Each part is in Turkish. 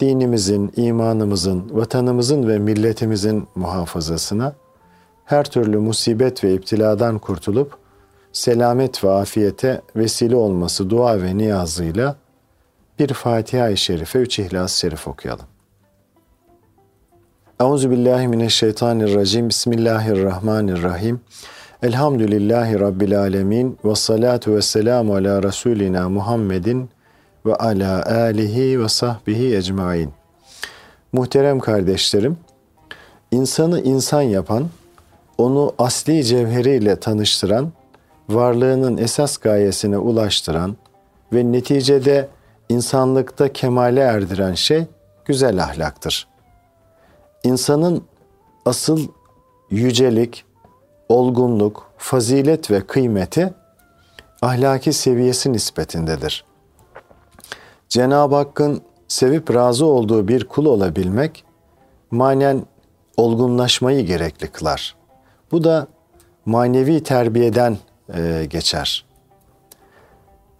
dinimizin, imanımızın, vatanımızın ve milletimizin muhafazasına, her türlü musibet ve iptiladan kurtulup, selamet ve afiyete vesile olması dua ve niyazıyla bir Fatiha-i Şerife, üç İhlas-ı Şerif okuyalım. Euzu billahi mineşşeytanirracim. Bismillahirrahmanirrahim. Elhamdülillahi rabbil alamin ve salatu vesselamu ala rasulina Muhammedin ve ala alihi ve sahbihi ecmain. Muhterem kardeşlerim, insanı insan yapan, onu asli cevheriyle tanıştıran, varlığının esas gayesine ulaştıran ve neticede insanlıkta kemale erdiren şey güzel ahlaktır. İnsanın asıl yücelik, olgunluk, fazilet ve kıymeti ahlaki seviyesi nispetindedir. Cenab-ı Hakk'ın sevip razı olduğu bir kul olabilmek manen olgunlaşmayı gerekli kılar. Bu da manevi terbiyeden e, geçer.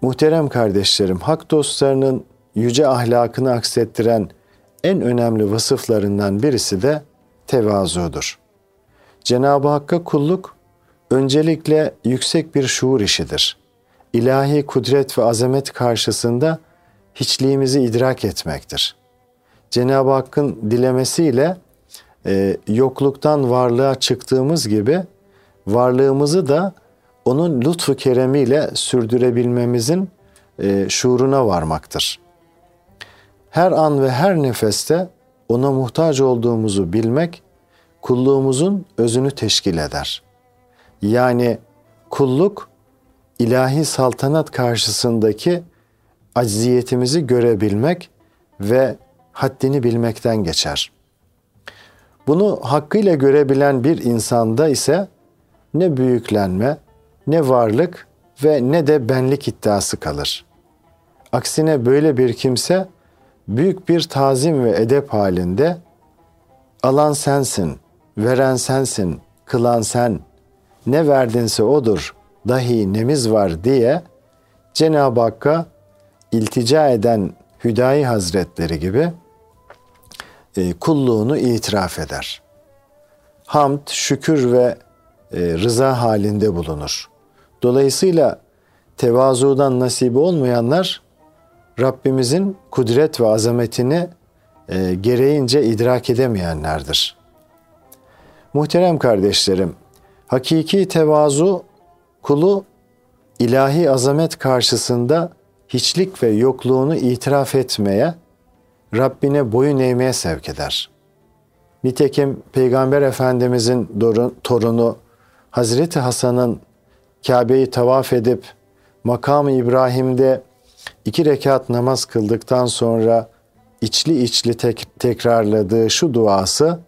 Muhterem kardeşlerim, hak dostlarının yüce ahlakını aksettiren en önemli vasıflarından birisi de tevazudur. Cenab-ı Hakk'a kulluk öncelikle yüksek bir şuur işidir. İlahi kudret ve azamet karşısında hiçliğimizi idrak etmektir. Cenab-ı Hakk'ın dilemesiyle e, yokluktan varlığa çıktığımız gibi varlığımızı da onun lütfu keremiyle sürdürebilmemizin e, şuuruna varmaktır. Her an ve her nefeste ona muhtaç olduğumuzu bilmek kulluğumuzun özünü teşkil eder. Yani kulluk ilahi saltanat karşısındaki acziyetimizi görebilmek ve haddini bilmekten geçer. Bunu hakkıyla görebilen bir insanda ise ne büyüklenme, ne varlık ve ne de benlik iddiası kalır. Aksine böyle bir kimse büyük bir tazim ve edep halinde alan sensin, veren sensin, kılan sen, ne verdinse odur, dahi nemiz var diye Cenab-ı Hakk'a iltica eden Hüdayi Hazretleri gibi e, kulluğunu itiraf eder. Hamd, şükür ve e, rıza halinde bulunur. Dolayısıyla tevazudan nasibi olmayanlar Rabbimizin kudret ve azametini e, gereğince idrak edemeyenlerdir. Muhterem kardeşlerim, hakiki tevazu kulu ilahi azamet karşısında hiçlik ve yokluğunu itiraf etmeye, Rabbine boyun eğmeye sevk eder. Nitekim Peygamber Efendimizin torunu Hazreti Hasan'ın Kabe'yi tavaf edip makam İbrahim'de iki rekat namaz kıldıktan sonra içli içli tek, tekrarladığı şu duası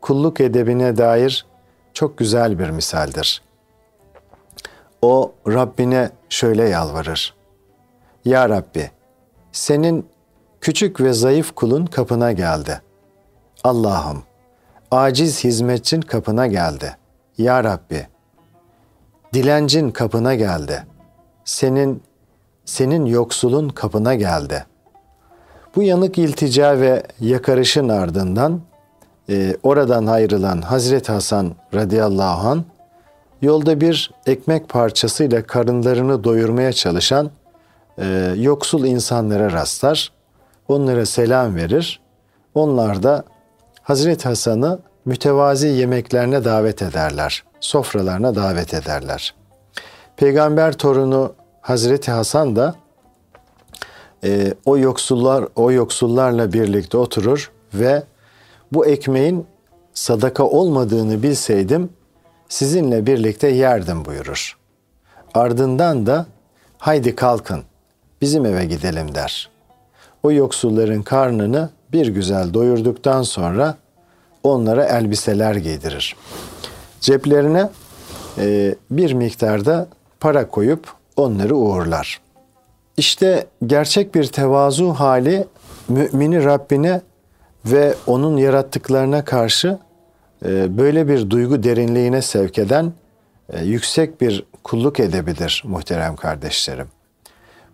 kulluk edebine dair çok güzel bir misaldir. O Rabbine şöyle yalvarır. Ya Rabbi, senin küçük ve zayıf kulun kapına geldi. Allah'ım, aciz hizmetçin kapına geldi. Ya Rabbi, dilencin kapına geldi. Senin senin yoksulun kapına geldi. Bu yanık iltica ve yakarışın ardından e, oradan ayrılan Hazreti Hasan radıyallahu an yolda bir ekmek parçasıyla karınlarını doyurmaya çalışan e, yoksul insanlara rastlar. Onlara selam verir. Onlar da Hazreti Hasan'ı mütevazi yemeklerine davet ederler. Sofralarına davet ederler. Peygamber torunu Hazreti Hasan da e, o yoksullar o yoksullarla birlikte oturur ve bu ekmeğin sadaka olmadığını bilseydim sizinle birlikte yerdim buyurur. Ardından da haydi kalkın bizim eve gidelim der. O yoksulların karnını bir güzel doyurduktan sonra onlara elbiseler giydirir. Ceplerine e, bir miktarda para koyup onları uğurlar. İşte gerçek bir tevazu hali mümini Rabbine ve onun yarattıklarına karşı e, böyle bir duygu derinliğine sevk eden e, yüksek bir kulluk edebidir muhterem kardeşlerim.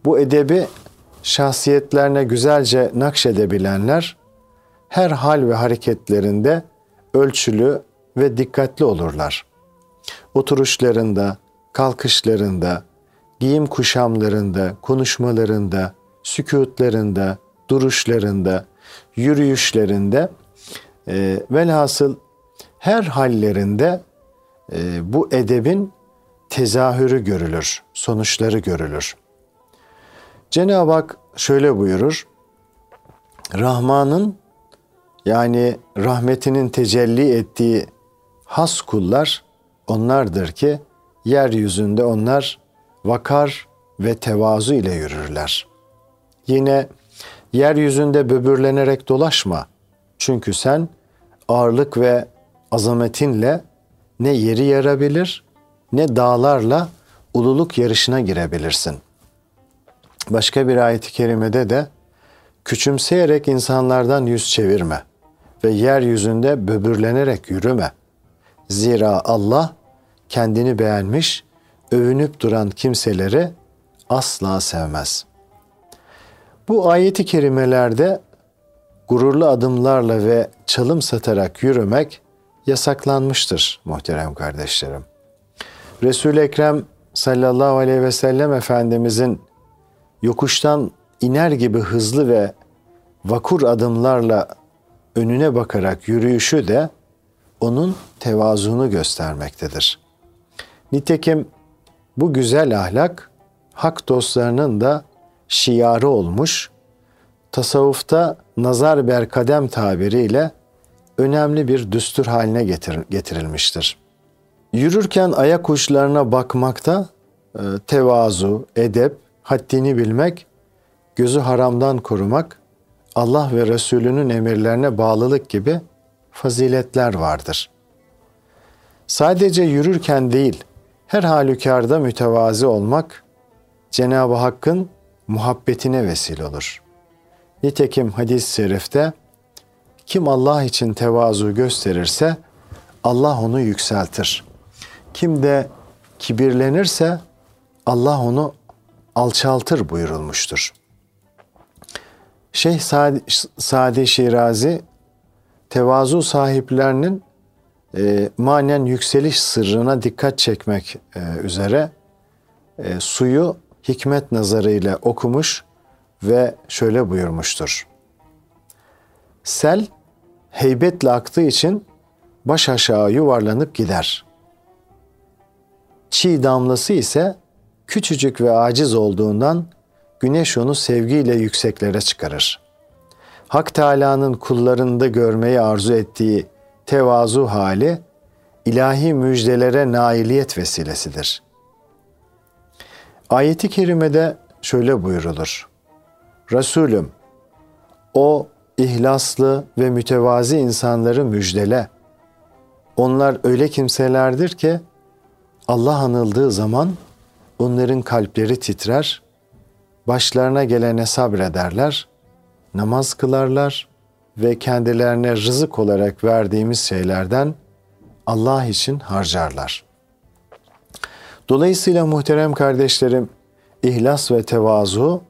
Bu edebi şahsiyetlerine güzelce nakşedebilenler her hal ve hareketlerinde ölçülü ve dikkatli olurlar. Oturuşlarında, kalkışlarında, giyim kuşamlarında, konuşmalarında, sükutlarında, duruşlarında, yürüyüşlerinde e, velhasıl her hallerinde e, bu edebin tezahürü görülür, sonuçları görülür. Cenab-ı Hak şöyle buyurur. Rahman'ın yani rahmetinin tecelli ettiği has kullar onlardır ki yeryüzünde onlar vakar ve tevazu ile yürürler. Yine yeryüzünde böbürlenerek dolaşma. Çünkü sen ağırlık ve azametinle ne yeri yarabilir ne dağlarla ululuk yarışına girebilirsin. Başka bir ayet-i kerimede de küçümseyerek insanlardan yüz çevirme ve yeryüzünde böbürlenerek yürüme. Zira Allah kendini beğenmiş, övünüp duran kimseleri asla sevmez. Bu ayeti kerimelerde gururlu adımlarla ve çalım satarak yürümek yasaklanmıştır muhterem kardeşlerim. Resul-i Ekrem sallallahu aleyhi ve sellem Efendimizin yokuştan iner gibi hızlı ve vakur adımlarla önüne bakarak yürüyüşü de onun tevazunu göstermektedir. Nitekim bu güzel ahlak hak dostlarının da şiarı olmuş, tasavvufta nazar ber kadem tabiriyle önemli bir düstur haline getir, getirilmiştir. Yürürken ayak uçlarına bakmakta e, tevazu, edep, haddini bilmek, gözü haramdan korumak, Allah ve Resulünün emirlerine bağlılık gibi faziletler vardır. Sadece yürürken değil, her halükarda mütevazi olmak Cenab-ı Hakk'ın muhabbetine vesile olur. Nitekim hadis-i şerifte kim Allah için tevazu gösterirse Allah onu yükseltir. Kim de kibirlenirse Allah onu alçaltır buyurulmuştur. Şeyh Sadi, Sadi Şirazi tevazu sahiplerinin e, manen yükseliş sırrına dikkat çekmek e, üzere e, suyu hikmet nazarıyla okumuş ve şöyle buyurmuştur. Sel heybetle aktığı için baş aşağı yuvarlanıp gider. Çiğ damlası ise küçücük ve aciz olduğundan güneş onu sevgiyle yükseklere çıkarır. Hak Teala'nın kullarında görmeyi arzu ettiği tevazu hali ilahi müjdelere nailiyet vesilesidir. Ayeti kerimede şöyle buyurulur. Resulüm, o ihlaslı ve mütevazi insanları müjdele. Onlar öyle kimselerdir ki Allah anıldığı zaman onların kalpleri titrer, başlarına gelene sabrederler, namaz kılarlar ve kendilerine rızık olarak verdiğimiz şeylerden Allah için harcarlar. Dolayısıyla muhterem kardeşlerim, ihlas ve tevazu,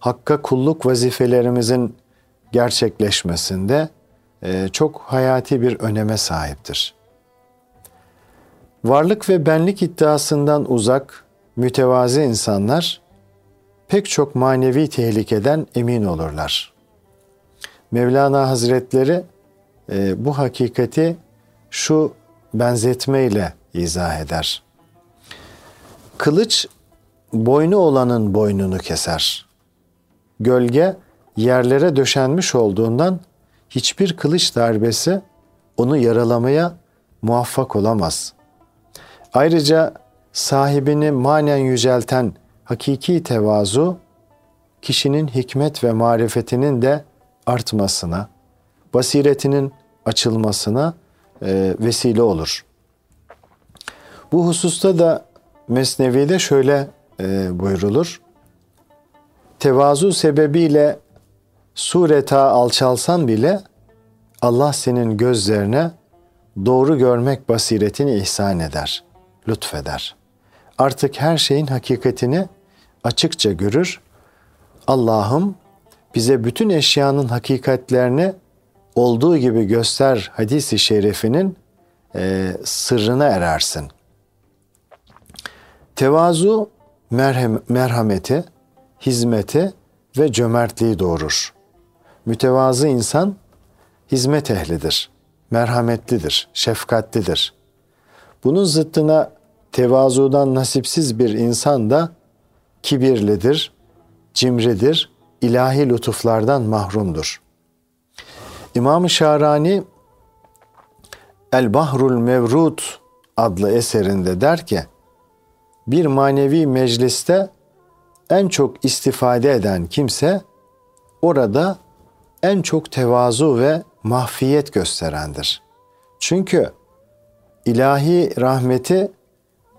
Hakka kulluk vazifelerimizin gerçekleşmesinde e, çok hayati bir öneme sahiptir. Varlık ve benlik iddiasından uzak, mütevazi insanlar pek çok manevi tehlikeden emin olurlar. Mevlana Hazretleri e, bu hakikati şu benzetmeyle izah eder. Kılıç boynu olanın boynunu keser. Gölge yerlere döşenmiş olduğundan hiçbir kılıç darbesi onu yaralamaya muvaffak olamaz. Ayrıca sahibini manen yücelten hakiki tevazu, kişinin hikmet ve marifetinin de artmasına, basiretinin açılmasına e, vesile olur. Bu hususta da Mesnevi'de şöyle e, buyrulur. Tevazu sebebiyle sureta alçalsan bile Allah senin gözlerine doğru görmek basiretini ihsan eder, lütfeder. Artık her şeyin hakikatini açıkça görür. Allah'ım bize bütün eşyanın hakikatlerini olduğu gibi göster hadisi şerifinin e, sırrına erersin. Tevazu merhem, merhameti, hizmeti ve cömertliği doğurur. Mütevazı insan hizmet ehlidir, merhametlidir, şefkatlidir. Bunun zıttına tevazudan nasipsiz bir insan da kibirlidir, cimridir, ilahi lütuflardan mahrumdur. İmam-ı Şarani El Bahrul Mevrut adlı eserinde der ki, bir manevi mecliste en çok istifade eden kimse orada en çok tevazu ve mahfiyet gösterendir. Çünkü ilahi rahmeti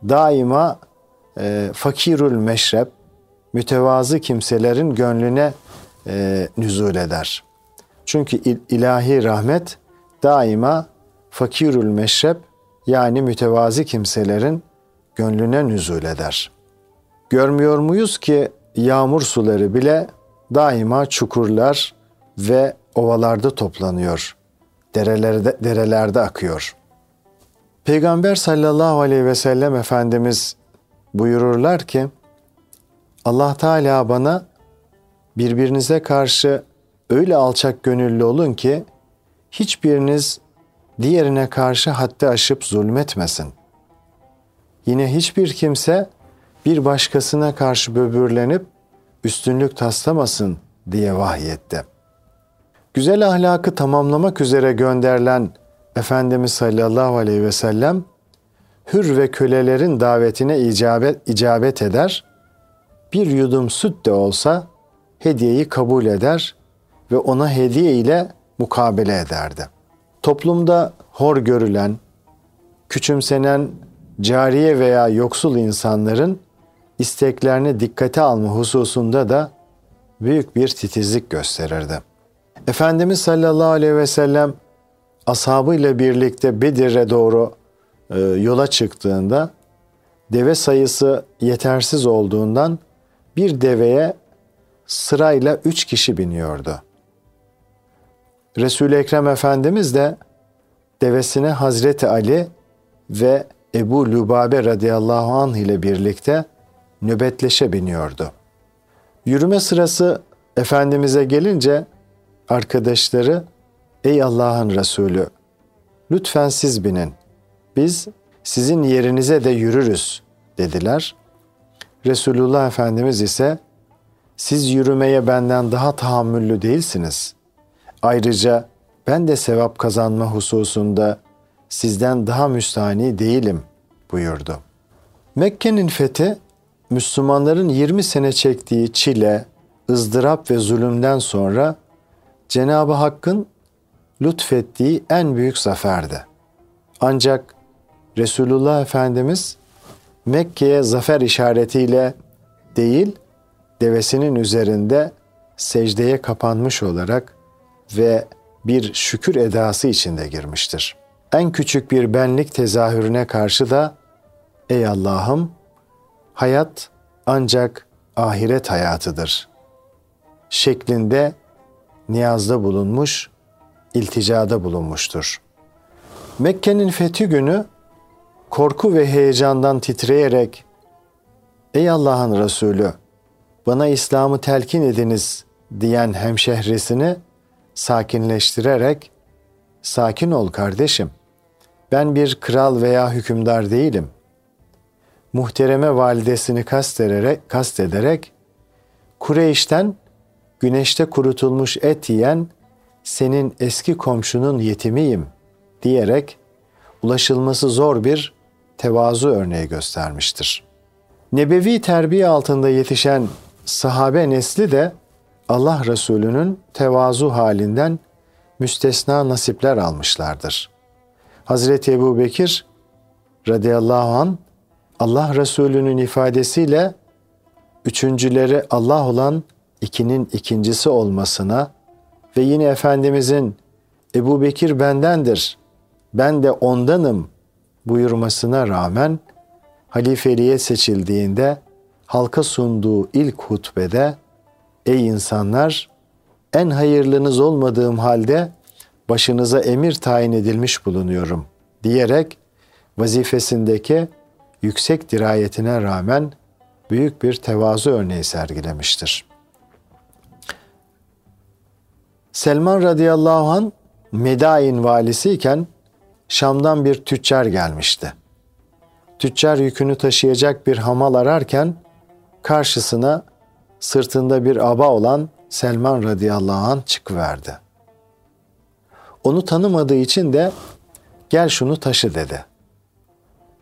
daima e, fakirül meşrep, mütevazı kimselerin gönlüne e, nüzul eder. Çünkü ilahi rahmet daima fakirül meşrep yani mütevazi kimselerin gönlüne nüzul eder. Görmüyor muyuz ki yağmur suları bile daima çukurlar ve ovalarda toplanıyor. Derelerde, derelerde akıyor. Peygamber sallallahu aleyhi ve sellem Efendimiz buyururlar ki Allah Teala bana birbirinize karşı öyle alçak gönüllü olun ki hiçbiriniz diğerine karşı haddi aşıp zulmetmesin. Yine hiçbir kimse bir başkasına karşı böbürlenip üstünlük taslamasın diye vahyetti. Güzel ahlakı tamamlamak üzere gönderilen Efendimiz sallallahu aleyhi ve sellem hür ve kölelerin davetine icabet, icabet eder, bir yudum süt de olsa hediyeyi kabul eder ve ona hediye ile mukabele ederdi. Toplumda hor görülen, küçümsenen cariye veya yoksul insanların isteklerini dikkate alma hususunda da büyük bir titizlik gösterirdi. Efendimiz sallallahu aleyhi ve sellem ashabıyla birlikte Bedir'e doğru e, yola çıktığında deve sayısı yetersiz olduğundan bir deveye sırayla üç kişi biniyordu. Resul-i Ekrem Efendimiz de devesine Hazreti Ali ve Ebu Lübabe radıyallahu anh ile birlikte nöbetleşe biniyordu. Yürüme sırası Efendimiz'e gelince arkadaşları Ey Allah'ın Resulü lütfen siz binin. Biz sizin yerinize de yürürüz dediler. Resulullah Efendimiz ise siz yürümeye benden daha tahammüllü değilsiniz. Ayrıca ben de sevap kazanma hususunda sizden daha müstani değilim buyurdu. Mekke'nin fethi Müslümanların 20 sene çektiği çile, ızdırap ve zulümden sonra Cenab-ı Hakk'ın lütfettiği en büyük zaferdi. Ancak Resulullah Efendimiz Mekke'ye zafer işaretiyle değil, devesinin üzerinde secdeye kapanmış olarak ve bir şükür edası içinde girmiştir. En küçük bir benlik tezahürüne karşı da ey Allah'ım hayat ancak ahiret hayatıdır şeklinde niyazda bulunmuş, ilticada bulunmuştur. Mekke'nin fethi günü korku ve heyecandan titreyerek Ey Allah'ın Resulü bana İslam'ı telkin ediniz diyen hemşehrisini sakinleştirerek sakin ol kardeşim. Ben bir kral veya hükümdar değilim. Muhtereme validesini kastederek, kastederek Kureyş'ten güneşte kurutulmuş et yiyen senin eski komşunun yetimiyim diyerek ulaşılması zor bir tevazu örneği göstermiştir. Nebevi terbiye altında yetişen sahabe nesli de Allah Resulü'nün tevazu halinden müstesna nasipler almışlardır. Hazreti Ebu Bekir radıyallahu an Allah Resulü'nün ifadesiyle üçüncüleri Allah olan ikinin ikincisi olmasına ve yine Efendimizin Ebu Bekir bendendir, ben de ondanım buyurmasına rağmen halifeliğe seçildiğinde halka sunduğu ilk hutbede Ey insanlar en hayırlınız olmadığım halde başınıza emir tayin edilmiş bulunuyorum diyerek vazifesindeki yüksek dirayetine rağmen büyük bir tevazu örneği sergilemiştir. Selman radıyallahu an Medain valisiyken Şam'dan bir tüccar gelmişti. Tüccar yükünü taşıyacak bir hamal ararken karşısına sırtında bir aba olan Selman radıyallahu an çıkıverdi. Onu tanımadığı için de gel şunu taşı dedi.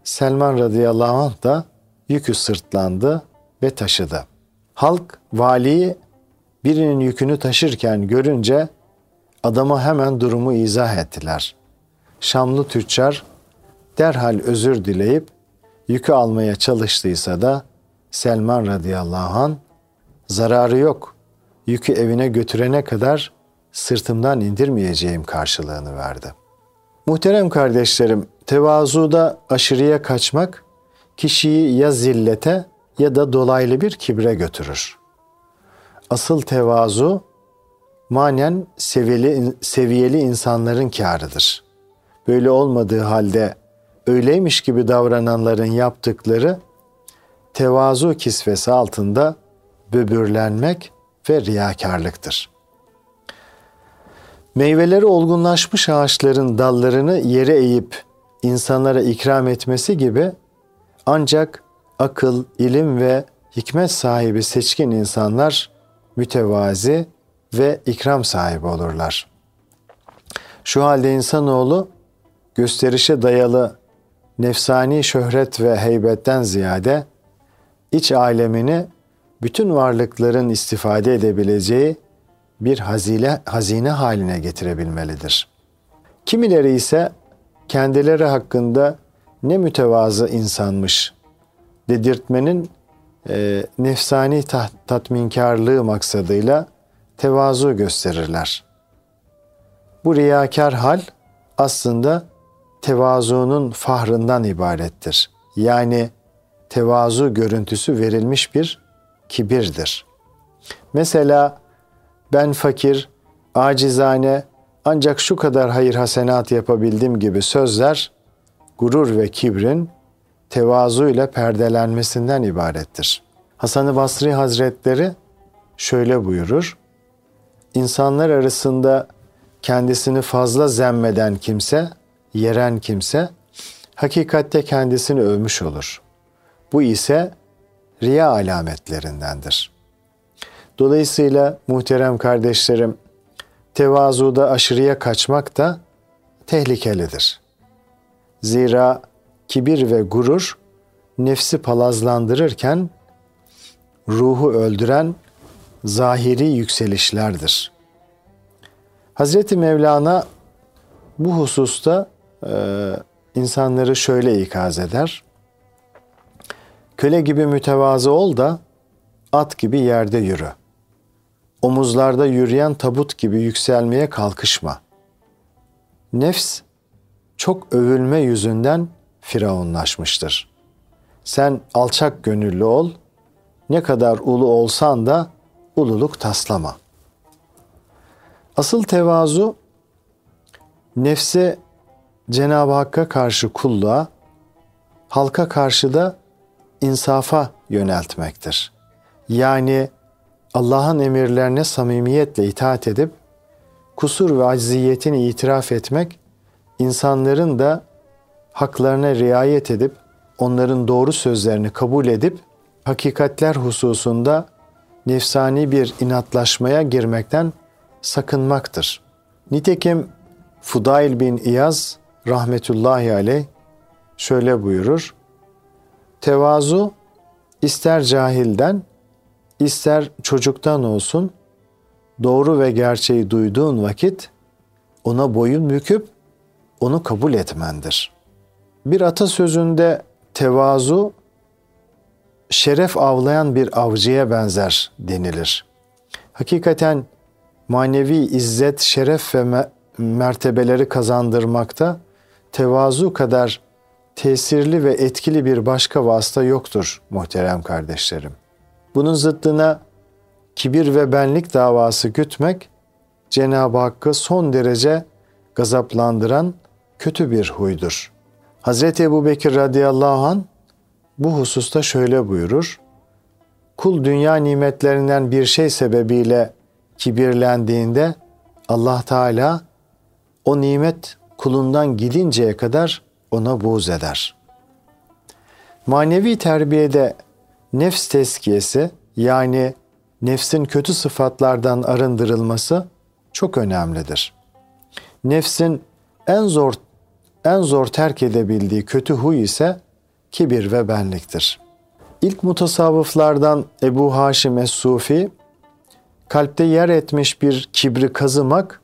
Selman radıyallahu anh da yükü sırtlandı ve taşıdı. Halk valiyi birinin yükünü taşırken görünce adama hemen durumu izah ettiler. Şamlı tüccar derhal özür dileyip yükü almaya çalıştıysa da Selman radıyallahu an zararı yok. Yükü evine götürene kadar sırtımdan indirmeyeceğim karşılığını verdi. Muhterem kardeşlerim, tevazuda aşırıya kaçmak kişiyi ya zillete ya da dolaylı bir kibre götürür. Asıl tevazu manen seviyeli, seviyeli insanların kârıdır. Böyle olmadığı halde öyleymiş gibi davrananların yaptıkları tevazu kisvesi altında böbürlenmek ve riyakarlıktır. Meyveleri olgunlaşmış ağaçların dallarını yere eğip insanlara ikram etmesi gibi ancak akıl, ilim ve hikmet sahibi seçkin insanlar mütevazi ve ikram sahibi olurlar. Şu halde insanoğlu gösterişe dayalı nefsani şöhret ve heybetten ziyade iç alemini bütün varlıkların istifade edebileceği bir hazine, hazine haline getirebilmelidir. Kimileri ise kendileri hakkında ne mütevazı insanmış dedirtmenin e, nefsani tat, tatminkarlığı maksadıyla tevazu gösterirler. Bu riyakar hal aslında tevazunun fahrından ibarettir. Yani tevazu görüntüsü verilmiş bir kibirdir. Mesela ben fakir, acizane ancak şu kadar hayır hasenat yapabildim gibi sözler gurur ve kibrin tevazu ile perdelenmesinden ibarettir. Hasan-ı Basri Hazretleri şöyle buyurur. İnsanlar arasında kendisini fazla zemmeden kimse, yeren kimse hakikatte kendisini övmüş olur. Bu ise riya alametlerindendir. Dolayısıyla muhterem kardeşlerim, tevazuda aşırıya kaçmak da tehlikelidir. Zira kibir ve gurur nefsi palazlandırırken ruhu öldüren zahiri yükselişlerdir. Hazreti Mevlana bu hususta e, insanları şöyle ikaz eder. Köle gibi mütevazı ol da at gibi yerde yürü. Omuzlarda yürüyen tabut gibi yükselmeye kalkışma. Nefs çok övülme yüzünden firavunlaşmıştır. Sen alçak gönüllü ol, ne kadar ulu olsan da ululuk taslama. Asıl tevazu nefse Cenab-ı Hakk'a karşı kulluğa, halka karşı da insafa yöneltmektir. Yani Allah'ın emirlerine samimiyetle itaat edip kusur ve acziyetini itiraf etmek insanların da haklarına riayet edip onların doğru sözlerini kabul edip hakikatler hususunda nefsani bir inatlaşmaya girmekten sakınmaktır. Nitekim Fudail bin İyaz rahmetullahi aleyh şöyle buyurur. Tevazu ister cahilden ister çocuktan olsun doğru ve gerçeği duyduğun vakit ona boyun büküp onu kabul etmendir. Bir atasözünde tevazu şeref avlayan bir avcıya benzer denilir. Hakikaten manevi izzet, şeref ve mertebeleri kazandırmakta tevazu kadar tesirli ve etkili bir başka vasıta yoktur muhterem kardeşlerim. Bunun zıttına kibir ve benlik davası gütmek Cenab-ı Hakk'ı son derece gazaplandıran kötü bir huydur. Hazreti Ebu Bekir radıyallahu an bu hususta şöyle buyurur. Kul dünya nimetlerinden bir şey sebebiyle kibirlendiğinde Allah Teala o nimet kulundan gidinceye kadar ona buğz eder. Manevi terbiyede nefs teskiyesi yani nefsin kötü sıfatlardan arındırılması çok önemlidir. Nefsin en zor en zor terk edebildiği kötü huy ise kibir ve benliktir. İlk mutasavvıflardan Ebu Haşim Es-Sufi, kalpte yer etmiş bir kibri kazımak,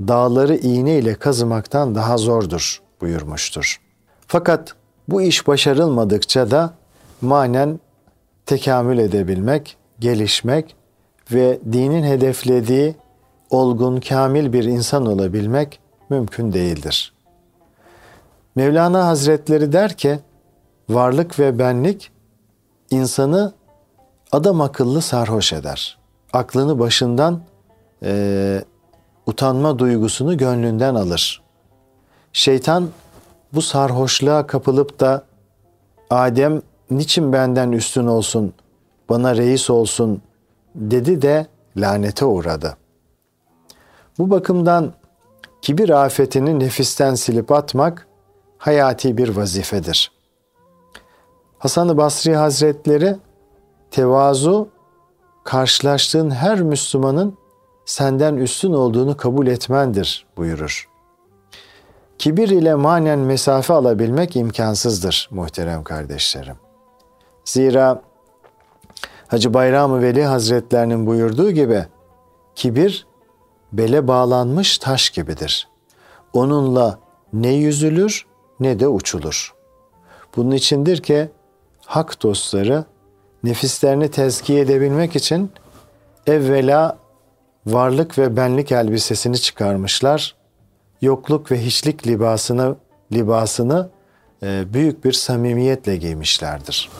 dağları iğne ile kazımaktan daha zordur buyurmuştur. Fakat bu iş başarılmadıkça da manen tekamül edebilmek, gelişmek ve dinin hedeflediği olgun, kamil bir insan olabilmek mümkün değildir. Mevlana Hazretleri der ki, varlık ve benlik insanı adam akıllı sarhoş eder. Aklını başından e, utanma duygusunu gönlünden alır. Şeytan bu sarhoşluğa kapılıp da Adem niçin benden üstün olsun, bana reis olsun dedi de lanete uğradı. Bu bakımdan kibir afetini nefisten silip atmak hayati bir vazifedir. Hasan-ı Basri Hazretleri tevazu karşılaştığın her Müslümanın senden üstün olduğunu kabul etmendir buyurur. Kibir ile manen mesafe alabilmek imkansızdır muhterem kardeşlerim. Zira Hacı Bayram-ı Veli Hazretlerinin buyurduğu gibi kibir bele bağlanmış taş gibidir. Onunla ne yüzülür ne de uçulur. Bunun içindir ki hak dostları nefislerini tezkiye edebilmek için evvela varlık ve benlik elbisesini çıkarmışlar. Yokluk ve hiçlik libasını libasını e, büyük bir samimiyetle giymişlerdir.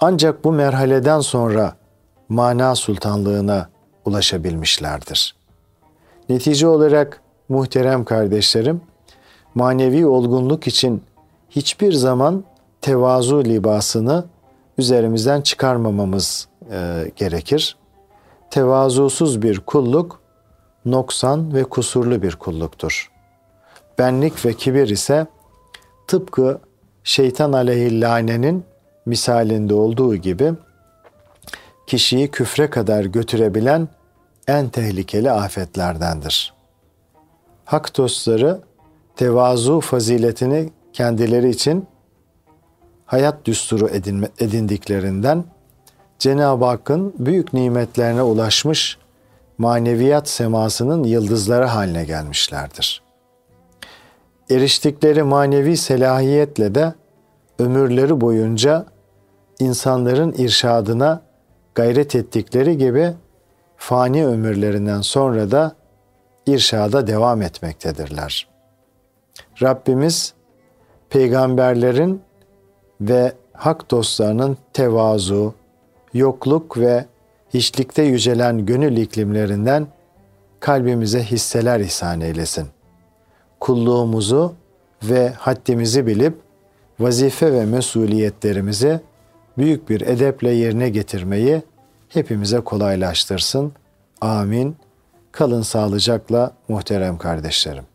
Ancak bu merhaleden sonra mana sultanlığına ulaşabilmişlerdir. Netice olarak muhterem kardeşlerim, manevi olgunluk için hiçbir zaman tevazu libasını üzerimizden çıkarmamamız e, gerekir. Tevazusuz bir kulluk noksan ve kusurlu bir kulluktur. Benlik ve kibir ise tıpkı şeytan aleyhillanenin misalinde olduğu gibi kişiyi küfre kadar götürebilen en tehlikeli afetlerdendir. Hak dostları tevazu faziletini kendileri için hayat düsturu edinme, edindiklerinden Cenab-ı Hakk'ın büyük nimetlerine ulaşmış maneviyat semasının yıldızları haline gelmişlerdir. Eriştikleri manevi selahiyetle de ömürleri boyunca insanların irşadına gayret ettikleri gibi fani ömürlerinden sonra da irşada devam etmektedirler. Rabbimiz peygamberlerin ve hak dostlarının tevazu, yokluk ve hiçlikte yücelen gönül iklimlerinden kalbimize hisseler ihsan eylesin. Kulluğumuzu ve haddimizi bilip vazife ve mesuliyetlerimizi büyük bir edeple yerine getirmeyi hepimize kolaylaştırsın. Amin. Kalın sağlıcakla muhterem kardeşlerim.